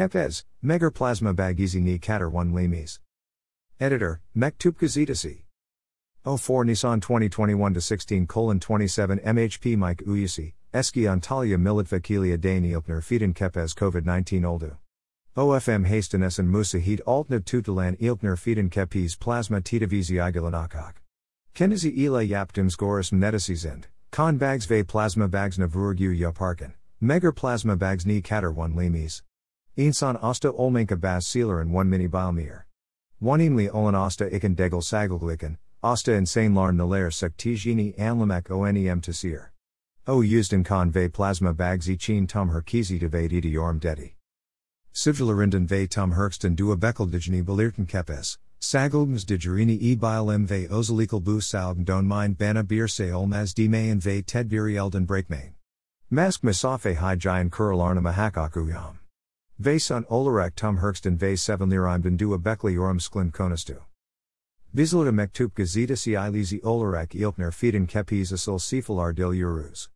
Kepez, Megarplasma bagizi ni kater 1 limes. Editor, Mektup Gazetasi. 04 Nissan 2021 16 colon 27 MHP Mike Uyasi, Eski Antalya Militva Kilia Dani İlknur Fidan Kepez COVID 19 Oldu. OFM Hastenessen Musahid Altnab Tutelan İlknur Fidan Kepez Plasma Titavizi Igalanakak. Kenezi Ila Yaptims Goris Mnetasizend, Kon Bags Ve Plasma Bags Navurgu Yaparkan, Megar Plasma Bags Ni Kater 1 Limis. Insan Osta Olmenka Bas Sealer and 1 Mini Bilmir. Wanimli Olan Osta Ikan Degel Sagelgliken, Osta Insane Larn Sektijini Anlamak Onem Tasir. O used in Kon Ve Plasma Bags Ichin Tum Herkizi de Ve Didi Yorm Dedi. Sivjalarinden Ve Tum Herksten Dua Bekeldijni Belirten Kepez. Sagelms de Jurini e Bilem ve Ozalikel bu Saug don mind bana beer se olmaz di mayan ve tedbiri elden breakmain. Mask misafe hi giant kurlarna mahakakuyam. Ve sun olarak tum herksten ve seven lirimden dua bekli orum sklin konastu. Bizlota mektup gazeta si ilizi olarak İlknur Fidan Kepez asil sifalar dil uruz.